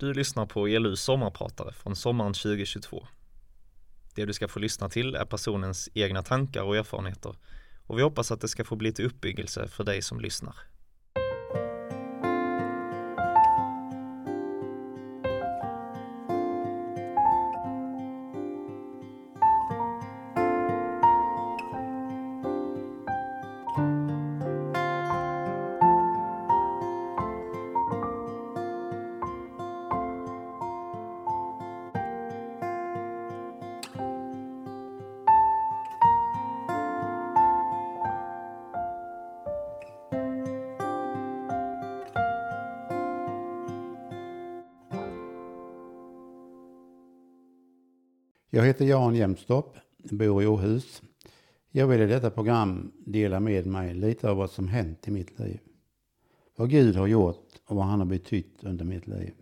Du lyssnar på ELUs sommarpratare från sommaren 2022. Det du ska få lyssna till är personens egna tankar och erfarenheter och vi hoppas att det ska få bli till uppbyggelse för dig som lyssnar. Heter Jan Jämstorp, bor i Åhus. Jag vill i detta program dela med mig lite av vad som hänt i mitt liv. Vad Gud har gjort och vad han har betytt under mitt liv.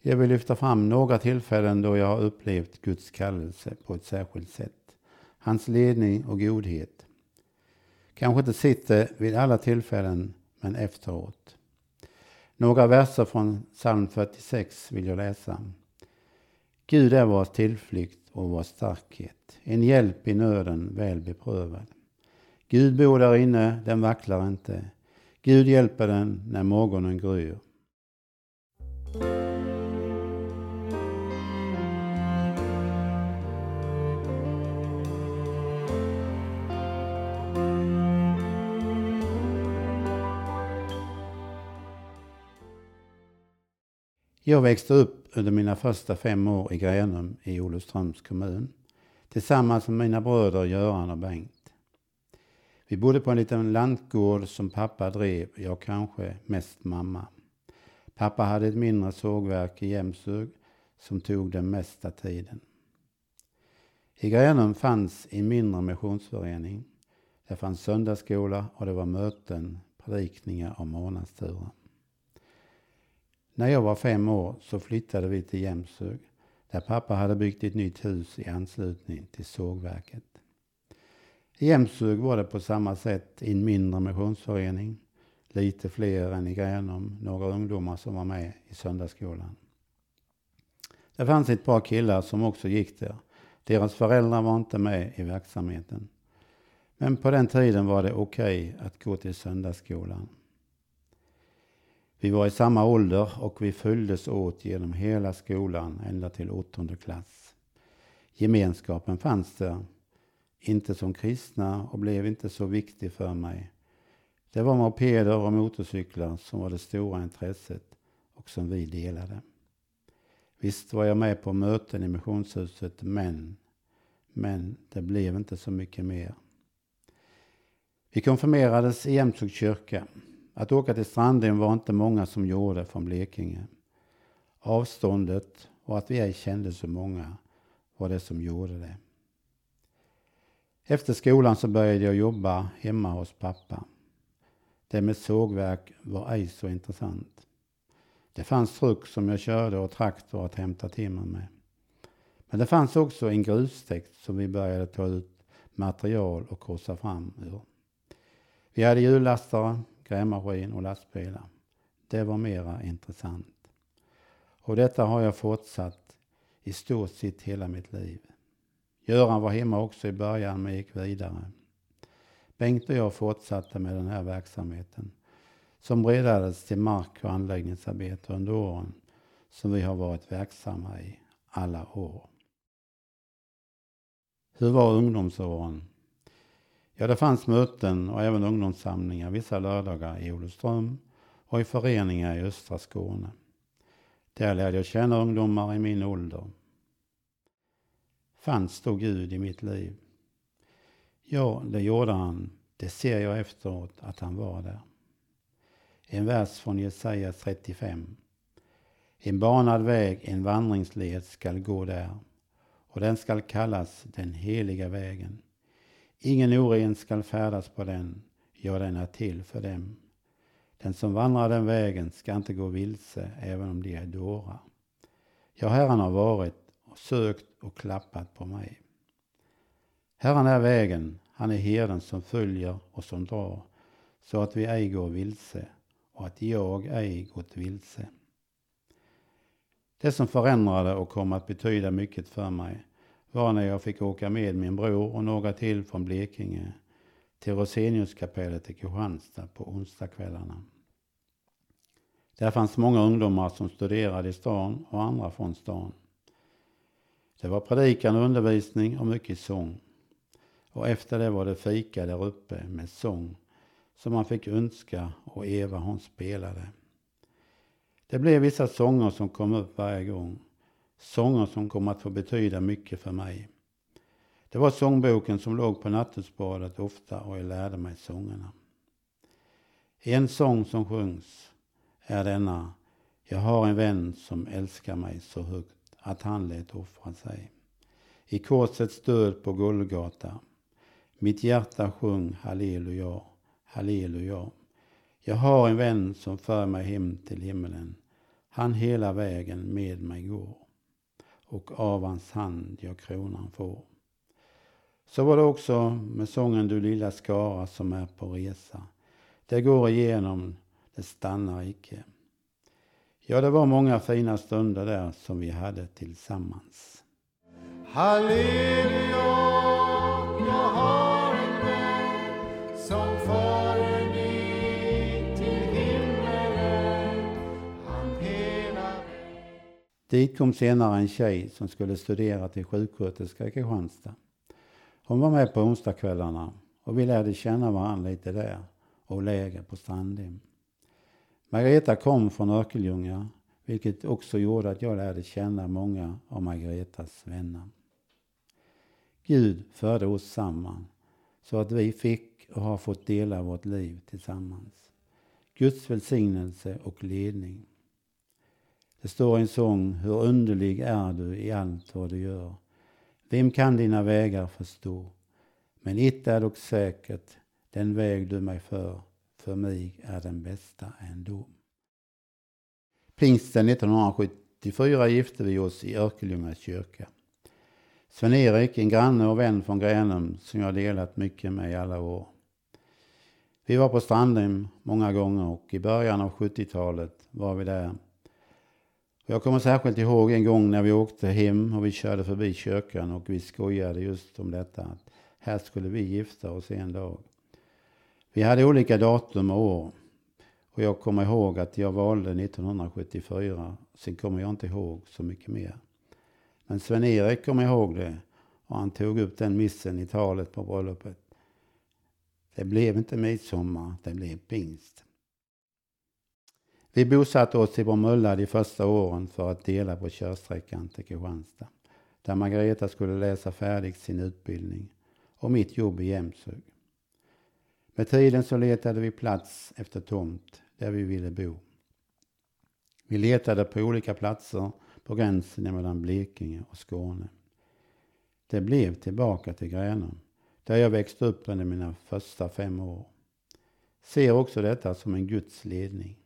Jag vill lyfta fram några tillfällen då jag har upplevt Guds kallelse på ett särskilt sätt. Hans ledning och godhet. Kanske inte sitter vid alla tillfällen, men efteråt. Några verser från psalm 46 vill jag läsa. Gud är vår tillflykt och vår starkhet, en hjälp i nöden väl beprövad. Gud bor där inne, den vacklar inte. Gud hjälper den när morgonen gryr. Jag växte upp under mina första fem år i Gränum i Olofströms kommun tillsammans med mina bröder Göran och Bengt. Vi bodde på en liten lantgård som pappa drev, jag kanske mest mamma. Pappa hade ett mindre sågverk i Jämshög som tog den mesta tiden. I Gränum fanns en mindre missionsförening. Det fanns söndagsskola och det var möten, predikningar och månadsturer. När jag var fem år så flyttade vi till Jämshög där pappa hade byggt ett nytt hus i anslutning till sågverket. I Jämshög var det på samma sätt en mindre missionsförening. Lite fler än i Gränum, några ungdomar som var med i söndagsskolan. Det fanns ett par killar som också gick där. Deras föräldrar var inte med i verksamheten. Men på den tiden var det okej okay att gå till söndagsskolan. Vi var i samma ålder och vi följdes åt genom hela skolan ända till åttonde klass. Gemenskapen fanns där, inte som kristna och blev inte så viktig för mig. Det var mopeder och motorcyklar som var det stora intresset och som vi delade. Visst var jag med på möten i missionshuset men, men det blev inte så mycket mer. Vi konfirmerades i Jämshögs kyrka. Att åka till Strandhem var inte många som gjorde från Blekinge. Avståndet och att vi ej kände så många var det som gjorde det. Efter skolan så började jag jobba hemma hos pappa. Det med sågverk var ej så intressant. Det fanns truck som jag körde och traktor att hämta timmer med. Men det fanns också en grustäkt som vi började ta ut material och korsa fram ur. Vi hade hjullastare, grävmaskin och lastbilar. Det var mera intressant. Och detta har jag fortsatt i stort sett hela mitt liv. Göran var hemma också i början men gick vidare. Bengt och jag fortsatte med den här verksamheten som breddades till mark och anläggningsarbete under åren som vi har varit verksamma i alla år. Hur var ungdomsåren? Ja, det fanns möten och även ungdomssamlingar vissa lördagar i Olofström och i föreningar i östra Skåne. Där lärde jag känna ungdomar i min ålder. Fanns då Gud i mitt liv? Ja, det gjorde han. Det ser jag efteråt att han var där. En vers från Jesaja 35. En banad väg, en vandringsled skall gå där och den skall kallas den heliga vägen. Ingen oren skall färdas på den, ja, den är till för dem. Den som vandrar den vägen ska inte gå vilse, även om de är dårar. Ja, Herren har varit och sökt och klappat på mig. Herren är vägen, han är herden som följer och som drar, så att vi ej går vilse och att jag ej gått vilse. Det som förändrade och kom att betyda mycket för mig var när jag fick åka med min bror och några till från Blekinge till Roseniuskapellet i Kristianstad på onsdagskvällarna. Där fanns många ungdomar som studerade i stan och andra från stan. Det var predikan och undervisning och mycket sång. Och efter det var det fika där uppe med sång som man fick önska och Eva hon spelade. Det blev vissa sånger som kom upp varje gång. Sånger som kom att få betyda mycket för mig. Det var sångboken som låg på nattduksbordet ofta och jag lärde mig sångerna. En sång som sjungs är denna. Jag har en vän som älskar mig så högt att han lät offra sig. I korsets död på Golgata. Mitt hjärta sjung halleluja, halleluja. Jag har en vän som för mig hem till himmelen. Han hela vägen med mig går och av hans hand jag kronan får. Så var det också med sången Du lilla skara som är på resa. Det går igenom, det stannar icke. Ja, det var många fina stunder där som vi hade tillsammans. Halleluja, Dit kom senare en tjej som skulle studera till sjuksköterska i Kristianstad. Hon var med på onsdagskvällarna och vi lärde känna varandra lite där och läger på Strandhem. Margareta kom från Örkelljunga, vilket också gjorde att jag lärde känna många av Margaretas vänner. Gud förde oss samman så att vi fick och har fått dela vårt liv tillsammans. Guds välsignelse och ledning. Det står i en sång, hur underlig är du i allt vad du gör. Vem kan dina vägar förstå? Men ett är dock säkert, den väg du mig för, för mig är den bästa ändå. Pingsten 1974 gifte vi oss i Örkelljunga kyrka. Sven-Erik, en granne och vän från Gränum som jag delat mycket med i alla år. Vi var på Strandhem många gånger och i början av 70-talet var vi där. Jag kommer särskilt ihåg en gång när vi åkte hem och vi körde förbi kyrkan och vi skojade just om detta. Att här skulle vi gifta oss en dag. Vi hade olika datum och år. Och jag kommer ihåg att jag valde 1974. Sen kommer jag inte ihåg så mycket mer. Men Sven-Erik kommer ihåg det. Och han tog upp den missen i talet på bröllopet. Det blev inte midsommar, det blev pingst. Vi bosatte oss i Bromölla de första åren för att dela på körsträckan till Kristianstad. Där Margareta skulle läsa färdigt sin utbildning och mitt jobb i Jämshög. Med tiden så letade vi plats efter tomt där vi ville bo. Vi letade på olika platser på gränsen mellan Blekinge och Skåne. Det blev tillbaka till Gränum, där jag växte upp under mina första fem år. Ser också detta som en Guds ledning.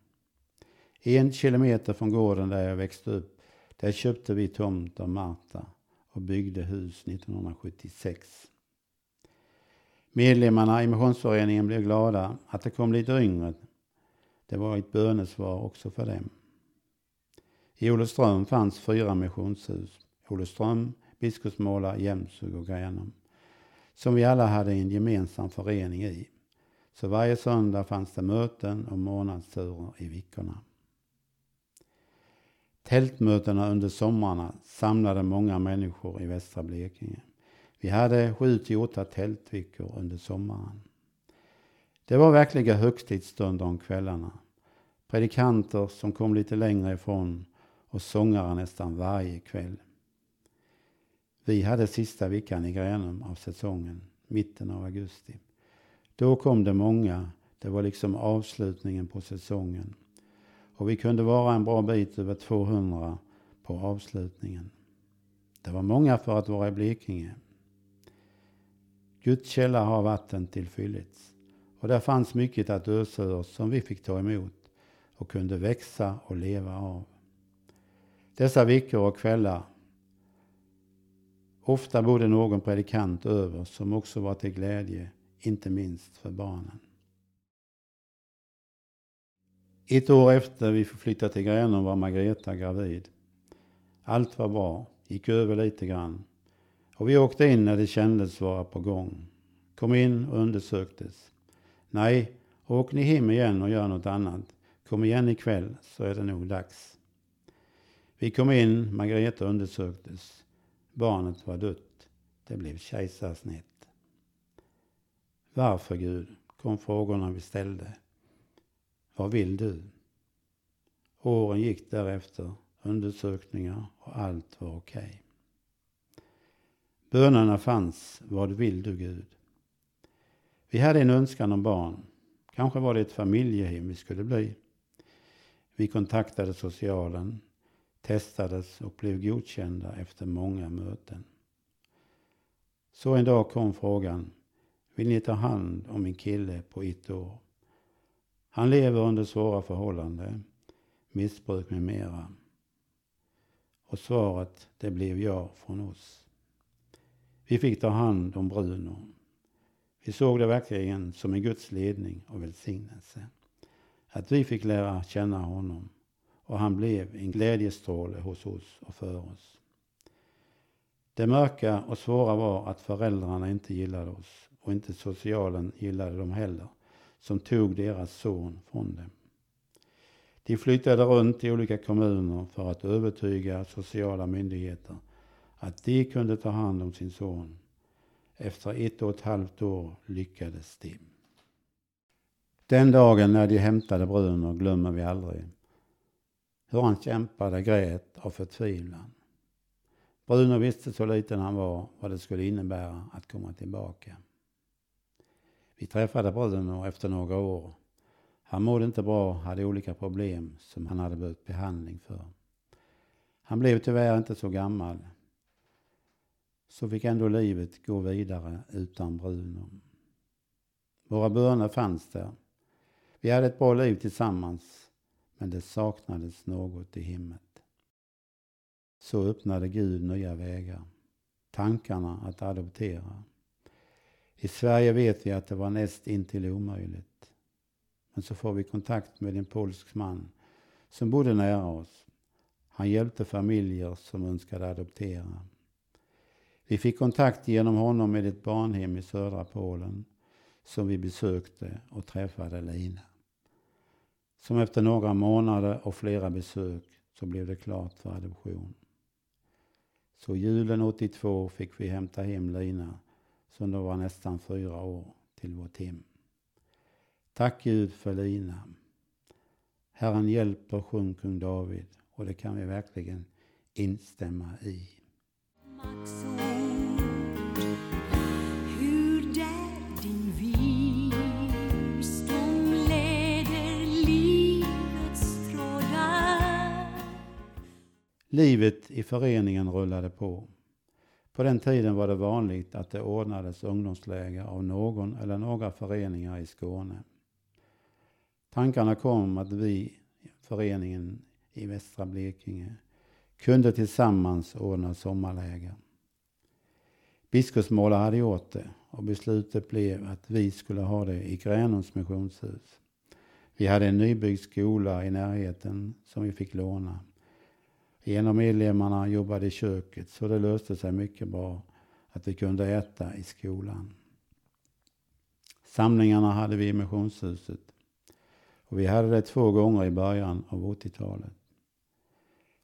En kilometer från gården där jag växte upp, där köpte vi tomt av Marta och byggde hus 1976. Medlemmarna i missionsföreningen blev glada att det kom lite yngre. Det var ett bönesvar också för dem. I Olofström fanns fyra missionshus. Olofström, Biskopsmåla, Jämshög och Gränum. Som vi alla hade en gemensam förening i. Så varje söndag fanns det möten och månadsturer i veckorna. Tältmötena under somrarna samlade många människor i västra Blekinge. Vi hade sju till åtta tältveckor under sommaren. Det var verkliga högtidsstunder om kvällarna. Predikanter som kom lite längre ifrån och sångare nästan varje kväll. Vi hade sista veckan i Gränum av säsongen, mitten av augusti. Då kom det många, det var liksom avslutningen på säsongen. Och vi kunde vara en bra bit över 200 på avslutningen. Det var många för att vara i Blekinge. Guds källa har vatten tillfyllits. Och där fanns mycket att ösa ur som vi fick ta emot och kunde växa och leva av. Dessa veckor och kvällar Ofta bodde någon predikant över som också var till glädje, inte minst för barnen. Ett år efter vi flyttade till Gränum var Margareta gravid. Allt var bra, gick över lite grann. Och vi åkte in när det kändes vara på gång. Kom in och undersöktes. Nej, åk ni hem igen och gör något annat. Kom igen ikväll så är det nog dags. Vi kom in, Margareta undersöktes. Barnet var dött. Det blev kejsarsnitt. Varför Gud? kom frågorna vi ställde. Vad vill du? Åren gick därefter, undersökningar och allt var okej. Okay. Bönerna fanns, vad vill du Gud? Vi hade en önskan om barn. Kanske var det ett familjehem vi skulle bli. Vi kontaktade socialen, testades och blev godkända efter många möten. Så en dag kom frågan, vill ni ta hand om min kille på ett år? Han lever under svåra förhållanden, missbruk med mera. Och svaret, det blev ja från oss. Vi fick ta hand om Bruno. Vi såg det verkligen som en Guds ledning och välsignelse. Att vi fick lära känna honom och han blev en glädjestråle hos oss och för oss. Det mörka och svåra var att föräldrarna inte gillade oss och inte socialen gillade dem heller, som tog deras son från dem. De flyttade runt i olika kommuner för att övertyga sociala myndigheter att de kunde ta hand om sin son. Efter ett och ett halvt år lyckades de. Den dagen när de hämtade Bruno glömmer vi aldrig. Hur han kämpade, grät av förtvivlan. Bruno visste så liten han var vad det skulle innebära att komma tillbaka. Vi träffade Bruno efter några år. Han mådde inte bra, hade olika problem som han hade behövt behandling för. Han blev tyvärr inte så gammal. Så fick ändå livet gå vidare utan Bruno. Våra böner fanns där. Vi hade ett bra liv tillsammans, men det saknades något i hemmet. Så öppnade Gud nya vägar. Tankarna att adoptera. I Sverige vet vi att det var näst intill omöjligt. Men så får vi kontakt med en polsk man som bodde nära oss. Han hjälpte familjer som önskade adoptera. Vi fick kontakt genom honom med ett barnhem i södra Polen som vi besökte och träffade Lina. Som efter några månader och flera besök så blev det klart för adoption. Så julen 82 fick vi hämta hem Lina som då var nästan fyra år till vårt hem. Tack Gud för Lina. Herren hjälper, sjung kung David och det kan vi verkligen instämma i. Livet i föreningen rullade på. På den tiden var det vanligt att det ordnades ungdomsläger av någon eller några föreningar i Skåne. Tankarna kom att vi, föreningen i västra Blekinge, kunde tillsammans ordna sommarläger. Biskopsmåla hade gjort det och beslutet blev att vi skulle ha det i Gränums missionshus. Vi hade en nybyggd skola i närheten som vi fick låna. En av medlemmarna jobbade i köket så det löste sig mycket bra att vi kunde äta i skolan. Samlingarna hade vi i missionshuset och vi hade det två gånger i början av 80-talet.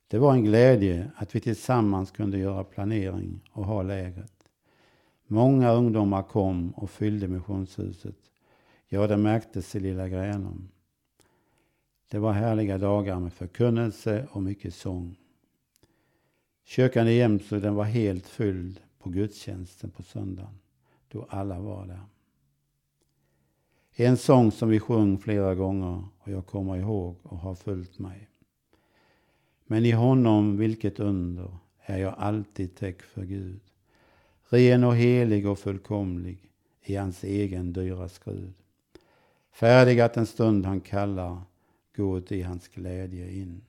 Det var en glädje att vi tillsammans kunde göra planering och ha lägret. Många ungdomar kom och fyllde missionshuset. Ja, det märktes i Lilla Gränum. Det var härliga dagar med förkunnelse och mycket sång. Kyrkan i Jämshög den var helt fylld på gudstjänsten på söndagen, då alla var där. En sång som vi sjöng flera gånger och jag kommer ihåg och har följt mig. Men i honom, vilket under, är jag alltid täck för Gud. Ren och helig och fullkomlig i hans egen dyra skrud. Färdig att en stund han kallar, gå i hans glädje in.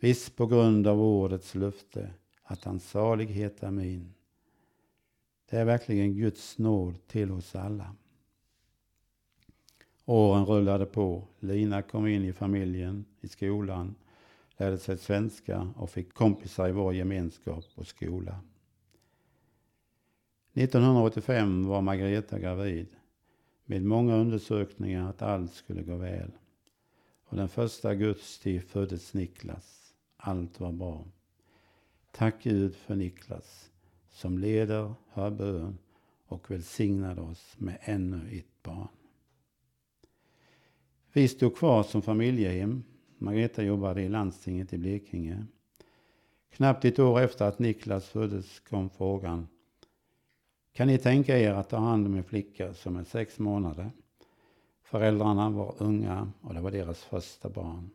Viss på grund av ordets löfte att hans salighet är min. Det är verkligen Guds nåd till oss alla. Åren rullade på. Lina kom in i familjen, i skolan. lärde sig svenska och fick kompisar i vår gemenskap och skola. 1985 var Margareta gravid med många undersökningar att allt skulle gå väl. Och den första augusti föddes Niklas. Allt var bra. Tack Gud för Niklas som leder, hör bön och välsignade oss med ännu ett barn. Vi stod kvar som familjehem. Margareta jobbade i landstinget i Blekinge. Knappt ett år efter att Niklas föddes kom frågan. Kan ni tänka er att ta hand om en flicka som är sex månader? Föräldrarna var unga och det var deras första barn.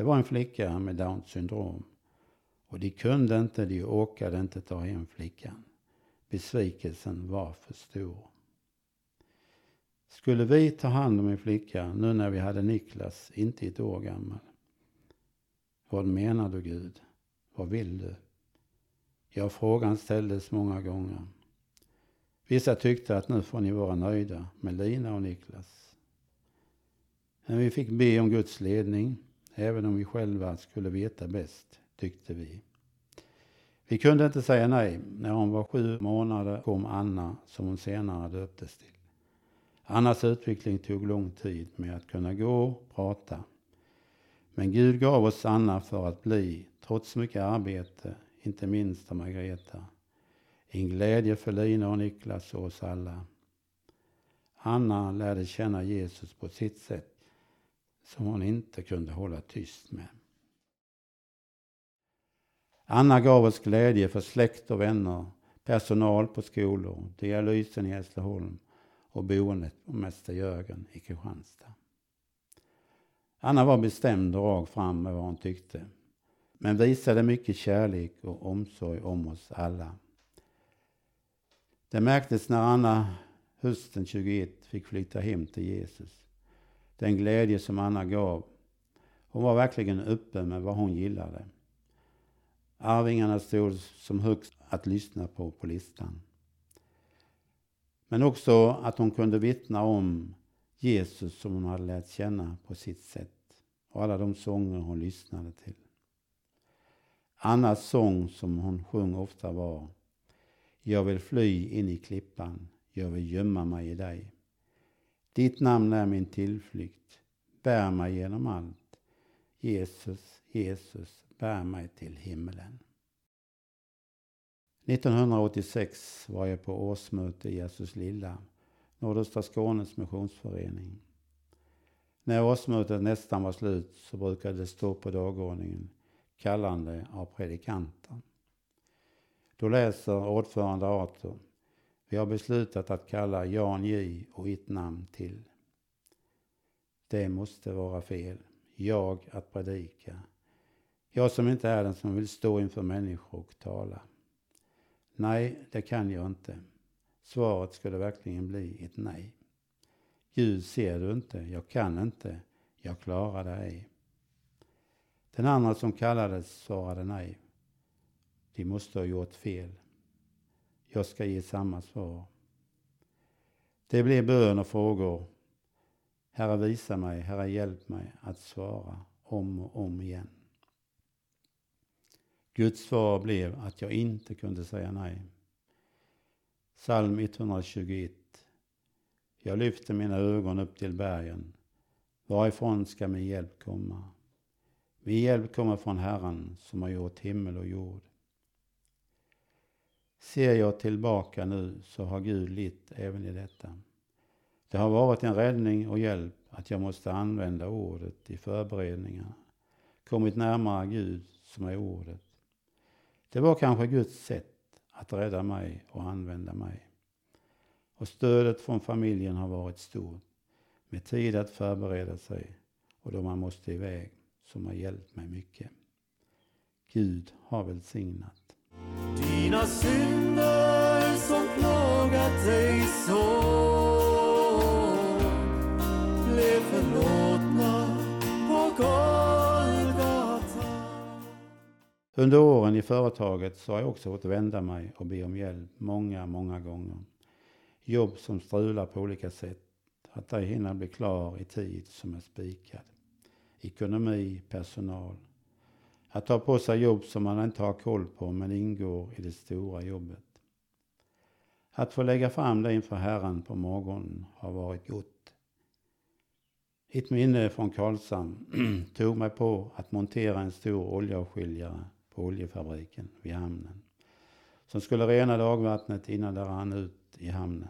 Det var en flicka med Downs syndrom. Och de kunde inte, de orkade inte ta hem flickan. Besvikelsen var för stor. Skulle vi ta hand om en flicka nu när vi hade Niklas, inte ett år gammal? Vad menar du Gud? Vad vill du? Ja, frågan ställdes många gånger. Vissa tyckte att nu får ni vara nöjda med Lina och Niklas. Men vi fick be om Guds ledning, även om vi själva skulle veta bäst, tyckte vi. Vi kunde inte säga nej. När hon var sju månader kom Anna, som hon senare döptes till. Annas utveckling tog lång tid med att kunna gå och prata. Men Gud gav oss Anna för att bli, trots mycket arbete, inte minst av Margareta, en glädje för Lina och Niklas och oss alla. Anna lärde känna Jesus på sitt sätt som hon inte kunde hålla tyst med. Anna gav oss glädje för släkt och vänner, personal på skolor, dialysen i Hässleholm och boendet på Mäster Jörgen i Kristianstad. Anna var bestämd och rakt fram med vad hon tyckte, men visade mycket kärlek och omsorg om oss alla. Det märktes när Anna hösten 21 fick flytta hem till Jesus. Den glädje som Anna gav. Hon var verkligen öppen med vad hon gillade. Arvingarna stod som högst att lyssna på på listan. Men också att hon kunde vittna om Jesus som hon hade lärt känna på sitt sätt och alla de sånger hon lyssnade till. Annas sång som hon sjöng ofta var Jag vill fly in i klippan, jag vill gömma mig i dig. Ditt namn är min tillflykt, bär mig genom allt. Jesus, Jesus, bär mig till himmelen. 1986 var jag på årsmöte i Jesus lilla, Nordöstra Skånes missionsförening. När årsmötet nästan var slut så brukade det stå på dagordningen kallande av predikanter. Då läser ordförande Arthur vi har beslutat att kalla Jan J och ett namn till. Det måste vara fel. Jag att predika. Jag som inte är den som vill stå inför människor och tala. Nej, det kan jag inte. Svaret skulle verkligen bli ett nej. Gud ser du inte, jag kan inte, jag klarar det ej. Den andra som kallades svarade nej. De måste ha gjort fel. Jag ska ge samma svar. Det blev bön och frågor. Herre visa mig, Herre hjälp mig att svara om och om igen. Guds svar blev att jag inte kunde säga nej. Psalm 121. Jag lyfter mina ögon upp till bergen. Varifrån ska min hjälp komma? Min hjälp kommer från Herren som har gjort himmel och jord. Ser jag tillbaka nu så har Gud litt även i detta. Det har varit en räddning och hjälp att jag måste använda ordet i förberedningarna. Kommit närmare Gud som är ordet. Det var kanske Guds sätt att rädda mig och använda mig. Och stödet från familjen har varit stort. Med tid att förbereda sig och då man måste iväg som har hjälpt mig mycket. Gud har välsignat. Dina synder som plågat dig så blev förlåtna på Golgata. Under åren i företaget så har jag också fått vända mig och be om hjälp många, många gånger. Jobb som strular på olika sätt. Att ej hinna bli klar i tid som är spikad. Ekonomi, personal. Att ta på sig jobb som man inte har koll på men ingår i det stora jobbet. Att få lägga fram det inför Herren på morgonen har varit gott. Ett minne från Karlshamn tog mig på att montera en stor oljeavskiljare på oljefabriken vid hamnen som skulle rena dagvattnet innan det rann ut i hamnen.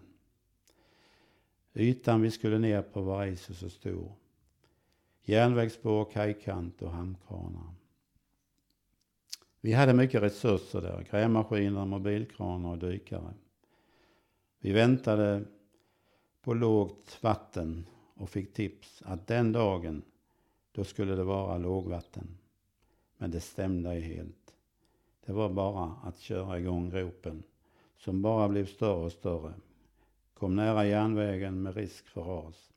Ytan vi skulle ner på var ej så stor. Järnvägsspår, kajkant och hamnkranar. Vi hade mycket resurser där, grävmaskiner, mobilkranar och dykare. Vi väntade på lågt vatten och fick tips att den dagen, då skulle det vara lågvatten. Men det stämde helt. Det var bara att köra igång gropen, som bara blev större och större. Kom nära järnvägen med risk för ras.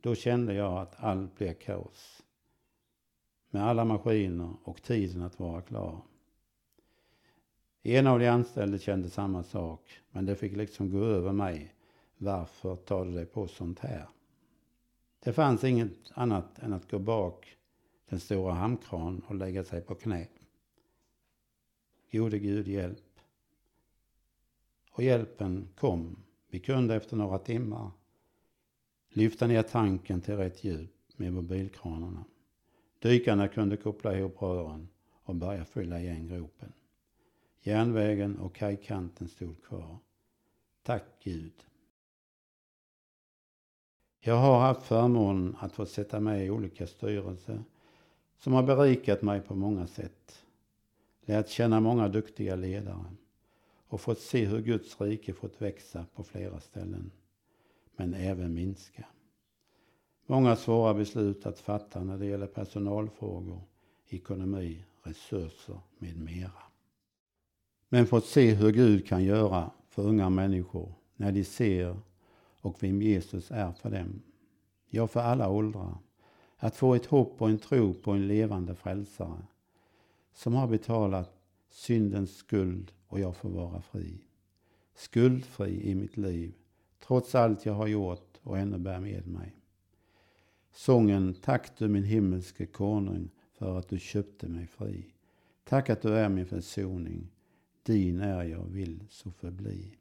Då kände jag att allt blev kaos. Med alla maskiner och tiden att vara klar. En av de anställda kände samma sak, men det fick liksom gå över mig. Varför tar du dig på sånt här? Det fanns inget annat än att gå bak den stora hamnkran och lägga sig på knä. Gode Gud hjälp. Och hjälpen kom. Vi kunde efter några timmar lyfta ner tanken till rätt djup med mobilkranarna. Dykarna kunde koppla ihop rören och börja fylla igen gropen. Järnvägen och kajkanten stod kvar. Tack Gud. Jag har haft förmånen att få sätta mig i olika styrelser som har berikat mig på många sätt. Lärt känna många duktiga ledare och fått se hur Guds rike fått växa på flera ställen, men även minska. Många svåra beslut att fatta när det gäller personalfrågor, ekonomi, resurser med mera. Men fått se hur Gud kan göra för unga människor när de ser och vem Jesus är för dem. Ja, för alla åldrar. Att få ett hopp och en tro på en levande frälsare som har betalat syndens skuld och jag får vara fri. Skuldfri i mitt liv, trots allt jag har gjort och ännu bär med mig. Sången Tack du min himmelske konung för att du köpte mig fri. Tack att du är min försoning. Din är jag vill så förbli.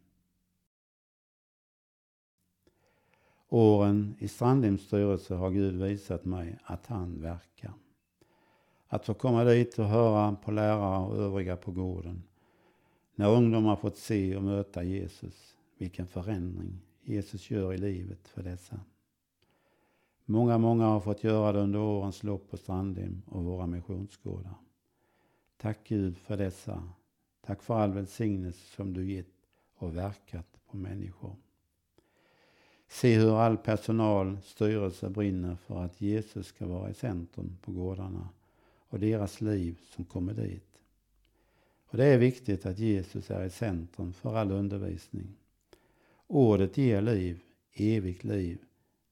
Åren i Strandhems styrelse har Gud visat mig att han verkar. Att få komma dit och höra på lärare och övriga på gården. När ungdomar fått se och möta Jesus, vilken förändring Jesus gör i livet för dessa. Många, många har fått göra det under årens lopp på Strandhem och våra missionsgårdar. Tack Gud för dessa. Tack för all välsignelse som du gett och verkat på människor. Se hur all personal, styrelse brinner för att Jesus ska vara i centrum på gårdarna och deras liv som kommer dit. Och det är viktigt att Jesus är i centrum för all undervisning. Ordet ger liv, evigt liv,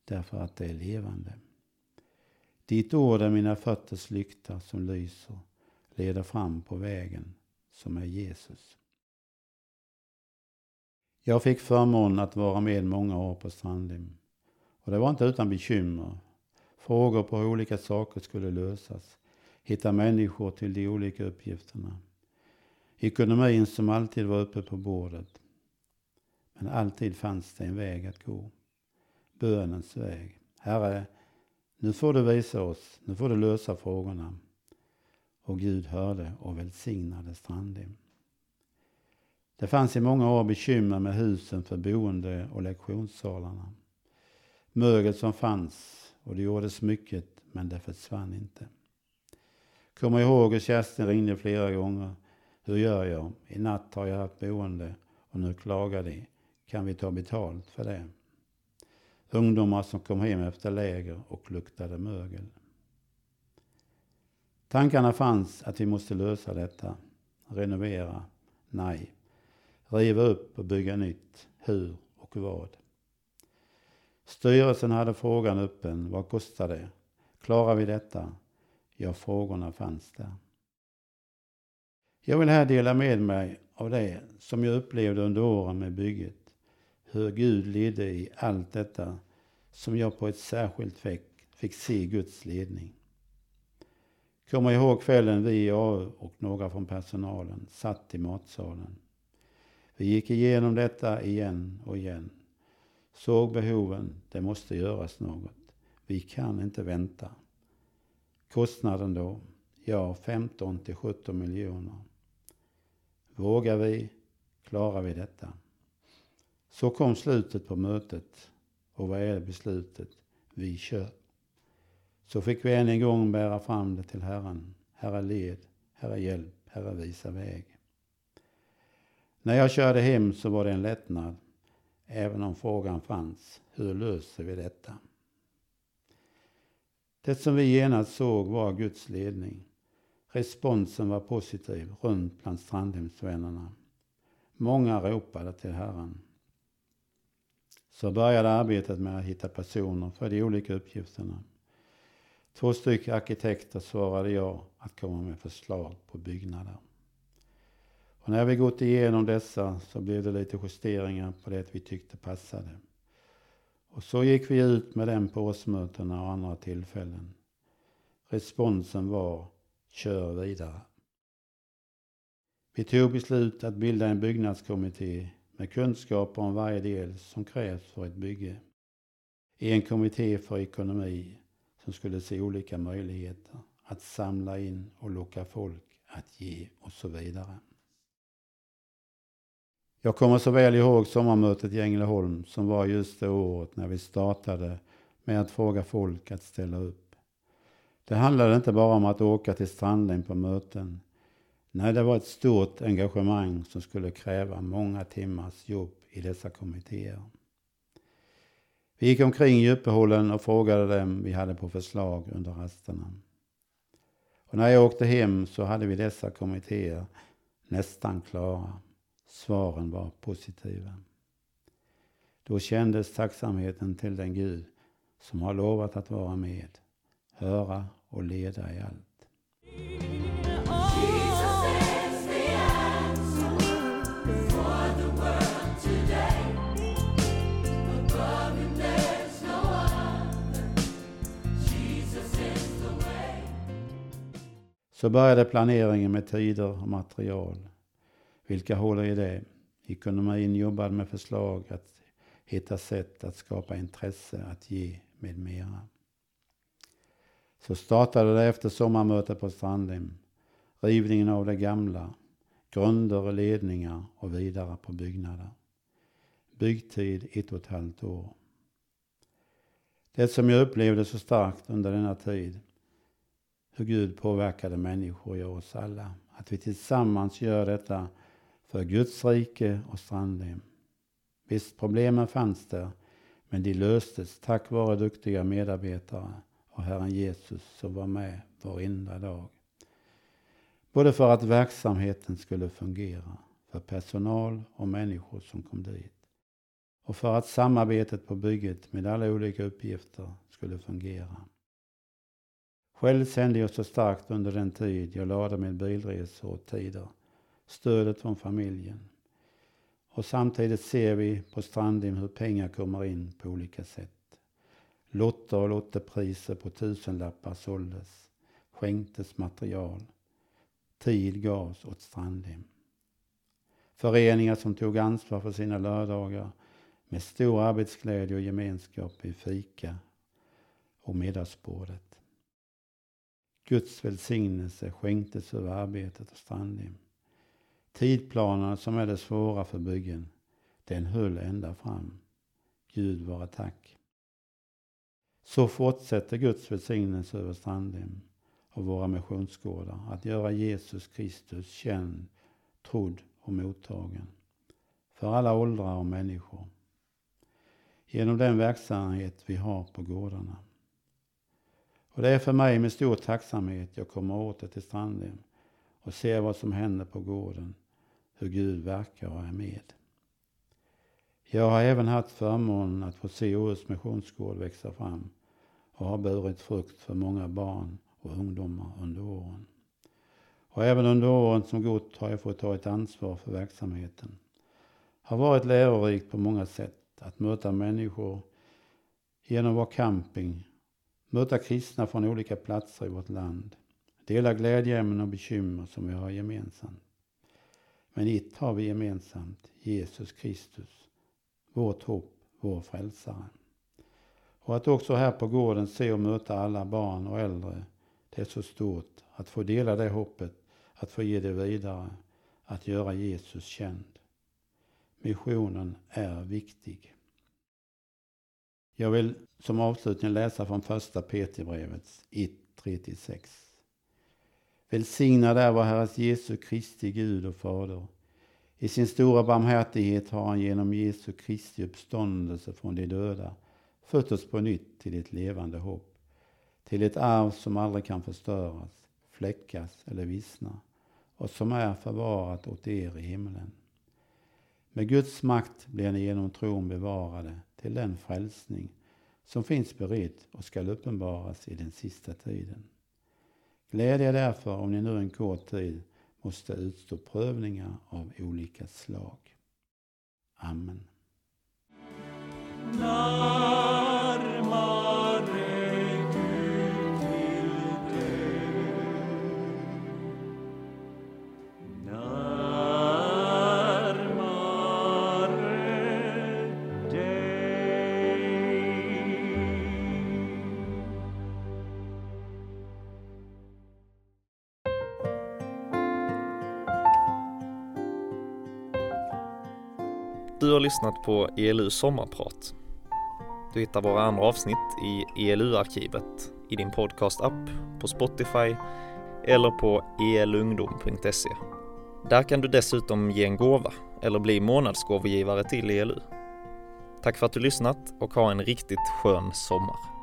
därför att det är levande. Ditt ord är mina fötters lykta som lyser, leder fram på vägen som är Jesus. Jag fick förmånen att vara med många år på Strandhem. Och det var inte utan bekymmer. Frågor på hur olika saker skulle lösas. Hitta människor till de olika uppgifterna. Ekonomin som alltid var uppe på bordet. Men alltid fanns det en väg att gå bönens väg. Herre, nu får du visa oss, nu får du lösa frågorna. Och Gud hörde och välsignade Strandhem. Det fanns i många år bekymmer med husen för boende och lektionssalarna. Mögel som fanns och det gjordes mycket men det försvann inte. Kommer ihåg hur Kerstin ringde flera gånger. Hur gör jag? I natt har jag haft boende och nu klagar de. Kan vi ta betalt för det? Ungdomar som kom hem efter läger och luktade mögel. Tankarna fanns att vi måste lösa detta. Renovera? Nej. Riva upp och bygga nytt? Hur och vad? Styrelsen hade frågan öppen. Vad kostar det? Klarar vi detta? Ja, frågorna fanns där. Jag vill här dela med mig av det som jag upplevde under åren med bygget hur Gud ledde i allt detta som jag på ett särskilt sätt fick se Guds ledning. Kommer ihåg kvällen vi i AU och några från personalen satt i matsalen. Vi gick igenom detta igen och igen. Såg behoven, det måste göras något. Vi kan inte vänta. Kostnaden då? Ja, 15 till 17 miljoner. Vågar vi? Klarar vi detta? Så kom slutet på mötet. Och vad är beslutet? Vi kör. Så fick vi än en gång bära fram det till Herren. Herre led, Herre hjälp, Herre visa väg. När jag körde hem så var det en lättnad, även om frågan fanns, hur löser vi detta? Det som vi genast såg var Guds ledning. Responsen var positiv runt bland Strandhemsvännerna. Många ropade till Herren. Så började arbetet med att hitta personer för de olika uppgifterna. Två stycken arkitekter svarade ja att komma med förslag på byggnader. Och när vi gått igenom dessa så blev det lite justeringar på det vi tyckte passade. Och så gick vi ut med den på årsmötena och andra tillfällen. Responsen var kör vidare. Vi tog beslut att bilda en byggnadskommitté med kunskaper om varje del som krävs för ett bygge. En kommitté för ekonomi som skulle se olika möjligheter att samla in och locka folk att ge och så vidare. Jag kommer så väl ihåg sommarmötet i Ängelholm som var just det året när vi startade med att fråga folk att ställa upp. Det handlade inte bara om att åka till stranden på möten. Nej, det var ett stort engagemang som skulle kräva många timmars jobb i dessa kommittéer. Vi gick omkring i uppehållen och frågade dem vi hade på förslag under rasterna. Och när jag åkte hem så hade vi dessa kommittéer nästan klara. Svaren var positiva. Då kändes tacksamheten till den Gud som har lovat att vara med, höra och leda i allt. Så började planeringen med tider och material. Vilka håller i det? Ekonomin jobbade med förslag att hitta sätt att skapa intresse att ge med mera. Så startade det efter sommarmötet på Strandhem. Rivningen av det gamla, grunder och ledningar och vidare på byggnader. Byggtid ett och ett halvt år. Det som jag upplevde så starkt under denna tid, hur Gud påverkade människor i oss alla. Att vi tillsammans gör detta för Guds rike och Strandhem. Visst, problemen fanns där, men de löstes tack vare duktiga medarbetare och Herren Jesus som var med varenda dag. Både för att verksamheten skulle fungera, för personal och människor som kom dit. Och för att samarbetet på bygget med alla olika uppgifter skulle fungera. Själv sände jag så starkt under den tid jag lade med bilresor och tider stödet från familjen. Och samtidigt ser vi på Strandhem hur pengar kommer in på olika sätt. Lotter och lottepriser på tusenlappar såldes, skänktes material. Tid gavs åt Strandhem. Föreningar som tog ansvar för sina lördagar med stor arbetsglädje och gemenskap i fika och middagsbordet. Guds välsignelse skänktes över arbetet och Strandhem. Tidplanerna som är det svåra för byggen, den höll ända fram. Gud vara tack. Så fortsätter Guds välsignelse över Strandhem och våra missionsgårdar att göra Jesus Kristus känd, trodd och mottagen för alla åldrar och människor genom den verksamhet vi har på gårdarna. Och det är för mig med stor tacksamhet jag kommer åter till Strandhem och ser vad som händer på gården hur Gud verkar och är med. Jag har även haft förmånen att få se Åhus missionsgård växa fram och har burit frukt för många barn och ungdomar under åren. Och även under åren som gått har jag fått ta ett ansvar för verksamheten. Har varit lärorikt på många sätt att möta människor genom vår camping, möta kristna från olika platser i vårt land, Dela glädjeämnen och bekymmer som vi har gemensamt. Men ett har vi gemensamt, Jesus Kristus, vårt hopp, vår frälsare. Och att också här på gården se och möta alla barn och äldre, det är så stort att få dela det hoppet, att få ge det vidare, att göra Jesus känd. Missionen är viktig. Jag vill som avslutning läsa från första Petribrevet 1, 3-6. Välsignad är vår Herres Jesu Kristi Gud och Fader. I sin stora barmhärtighet har han genom Jesu Kristi uppståndelse från de döda fött oss på nytt till ett levande hopp, till ett arv som aldrig kan förstöras, fläckas eller vissna och som är förvarat åt er i himlen. Med Guds makt blir ni genom tron bevarade till den frälsning som finns beredd och skall uppenbaras i den sista tiden. Gläd er därför om ni nu en kort tid måste utstå prövningar av olika slag. Amen. Du har lyssnat på ELU sommarprat. Du hittar våra andra avsnitt i ELU-arkivet i din podcast-app, på Spotify eller på elungdom.se. Där kan du dessutom ge en gåva eller bli månadsgåvogivare till ELU. Tack för att du lyssnat och ha en riktigt skön sommar.